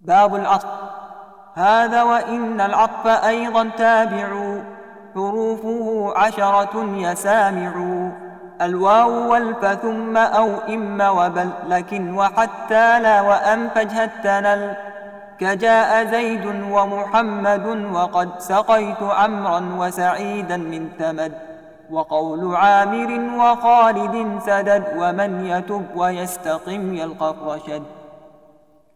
باب العطف. هذا وإن العطف أيضا تابع. حروفه عشرة يسامع. الواو والف ثم أو إما وبل لكن وحتى لا وأن فجهتنل كجاء زيد ومحمد وقد سقيت عمرا وسعيدا من ثمد وقول عامر وخالد سدد ومن يتب ويستقم يلقى الرشد.